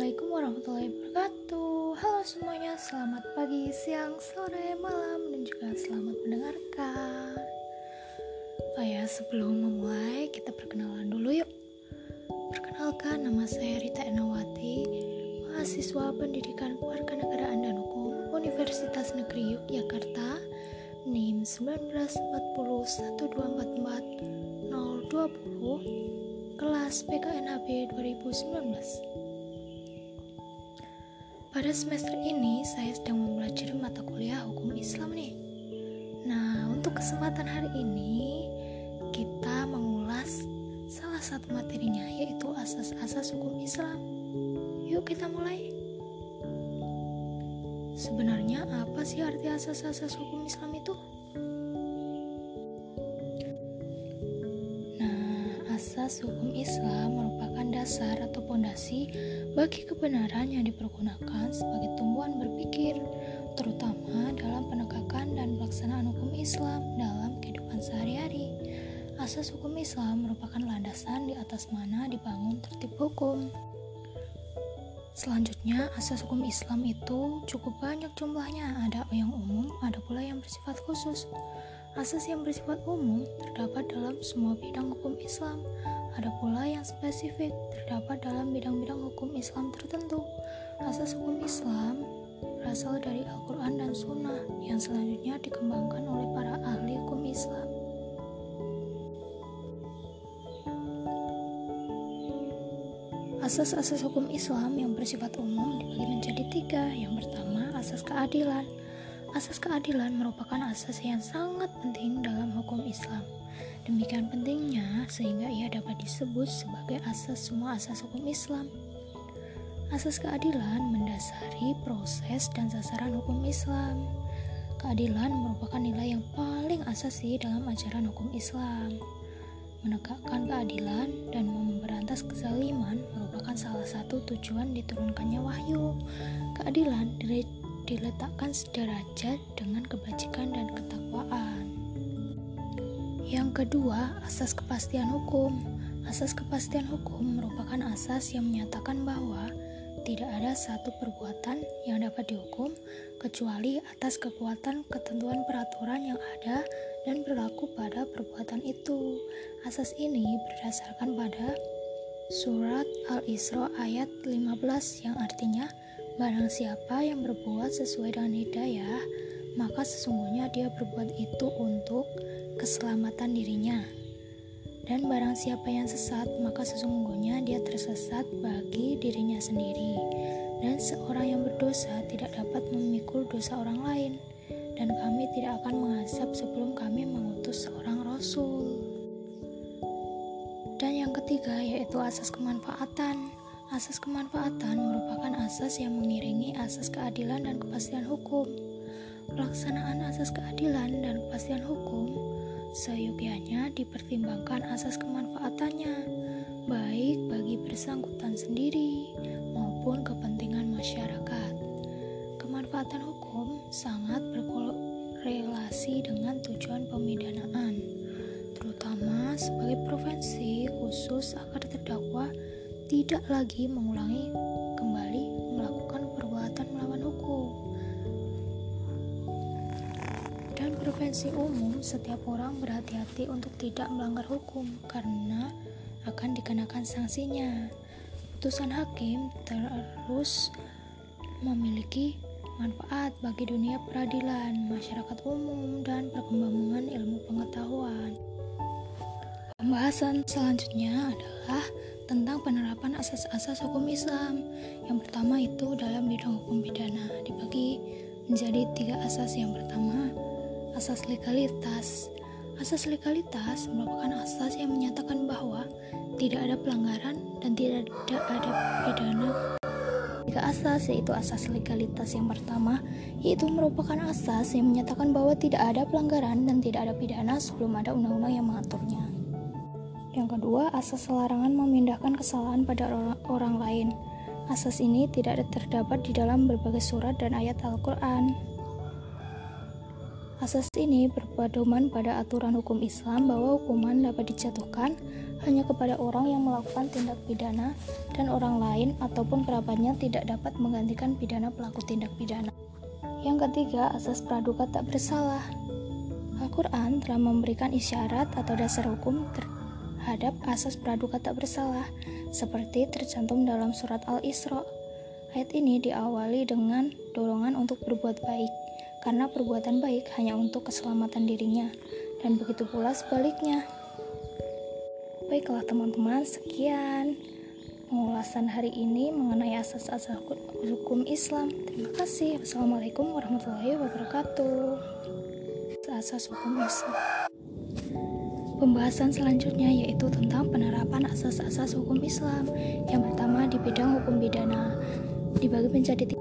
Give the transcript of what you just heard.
Assalamualaikum warahmatullahi wabarakatuh. Halo semuanya, selamat pagi, siang, sore, malam, dan juga selamat mendengarkan. Oh ya, sebelum memulai, kita perkenalan dulu yuk. Perkenalkan, nama saya Rita Enawati Mahasiswa Pendidikan Kewarganegaraan dan Hukum Universitas Negeri Yogyakarta NIM 1940 1244 020 kelas PKNHB 2019 pada semester ini, saya sedang mempelajari mata kuliah hukum Islam nih. Nah, untuk kesempatan hari ini, kita mengulas salah satu materinya, yaitu asas-asas hukum Islam. Yuk kita mulai. Sebenarnya apa sih arti asas-asas hukum Islam itu? Asas hukum Islam merupakan dasar atau pondasi bagi kebenaran yang dipergunakan sebagai tumbuhan berpikir, terutama dalam penegakan dan pelaksanaan hukum Islam dalam kehidupan sehari-hari. Asas hukum Islam merupakan landasan di atas mana dibangun tertib hukum. Selanjutnya, asas hukum Islam itu cukup banyak jumlahnya. Ada yang umum, ada pula yang bersifat khusus. Asas yang bersifat umum terdapat dalam semua bidang hukum Islam. Ada pula yang spesifik terdapat dalam bidang-bidang hukum Islam tertentu. Asas hukum Islam berasal dari Al-Quran dan Sunnah yang selanjutnya dikembangkan oleh para ahli hukum Islam. Asas-asas hukum Islam yang bersifat umum dibagi menjadi tiga. Yang pertama, asas keadilan. Asas keadilan merupakan asas yang sangat penting dalam hukum Islam. Demikian pentingnya sehingga ia dapat disebut sebagai asas semua asas hukum Islam. Asas keadilan mendasari proses dan sasaran hukum Islam. Keadilan merupakan nilai yang paling asasi dalam ajaran hukum Islam. Menegakkan keadilan dan memberantas kezaliman merupakan salah satu tujuan diturunkannya wahyu. Keadilan diletakkan sederajat dengan kebajikan dan ketakwaan. Yang kedua, asas kepastian hukum. Asas kepastian hukum merupakan asas yang menyatakan bahwa tidak ada satu perbuatan yang dapat dihukum kecuali atas kekuatan ketentuan peraturan yang ada dan berlaku pada perbuatan itu. Asas ini berdasarkan pada surat Al-Isra ayat 15 yang artinya Barang siapa yang berbuat sesuai dengan hidayah, maka sesungguhnya dia berbuat itu untuk keselamatan dirinya. Dan barang siapa yang sesat, maka sesungguhnya dia tersesat bagi dirinya sendiri. Dan seorang yang berdosa tidak dapat memikul dosa orang lain. Dan kami tidak akan mengazab sebelum kami mengutus seorang rasul. Dan yang ketiga yaitu asas kemanfaatan. Asas kemanfaatan merupakan asas yang mengiringi asas keadilan dan kepastian hukum. Pelaksanaan asas keadilan dan kepastian hukum seyogyanya dipertimbangkan asas kemanfaatannya, baik bagi bersangkutan sendiri maupun kepentingan masyarakat. Kemanfaatan hukum sangat berkorelasi dengan tujuan pemidanaan, tidak lagi mengulangi kembali melakukan perbuatan melawan hukum. Dan prevensi umum, setiap orang berhati-hati untuk tidak melanggar hukum karena akan dikenakan sanksinya. Putusan hakim terus memiliki manfaat bagi dunia peradilan, masyarakat umum, dan perkembangan ilmu pengetahuan. Pembahasan selanjutnya adalah tentang penerapan asas-asas hukum Islam. Yang pertama itu dalam bidang hukum pidana dibagi menjadi tiga asas. Yang pertama, asas legalitas. Asas legalitas merupakan asas yang menyatakan bahwa tidak ada pelanggaran dan tidak ada pidana. Tiga asas yaitu asas legalitas yang pertama yaitu merupakan asas yang menyatakan bahwa tidak ada pelanggaran dan tidak ada pidana sebelum ada undang-undang yang mengaturnya. Yang kedua, asas larangan memindahkan kesalahan pada orang, lain. Asas ini tidak terdapat di dalam berbagai surat dan ayat Al-Quran. Asas ini berpedoman pada aturan hukum Islam bahwa hukuman dapat dijatuhkan hanya kepada orang yang melakukan tindak pidana dan orang lain ataupun kerabatnya tidak dapat menggantikan pidana pelaku tindak pidana. Yang ketiga, asas praduga tak bersalah. Al-Quran telah memberikan isyarat atau dasar hukum terhadap asas praduga tak bersalah, seperti tercantum dalam surat Al-Isra. Ayat ini diawali dengan dorongan untuk berbuat baik, karena perbuatan baik hanya untuk keselamatan dirinya, dan begitu pula sebaliknya. Baiklah teman-teman, sekian pengulasan hari ini mengenai asas-asas hukum Islam. Terima kasih. Wassalamualaikum warahmatullahi wabarakatuh. Asas hukum Islam. Pembahasan selanjutnya yaitu tentang penerapan asas-asas hukum Islam. Yang pertama di bidang hukum pidana dibagi menjadi tiga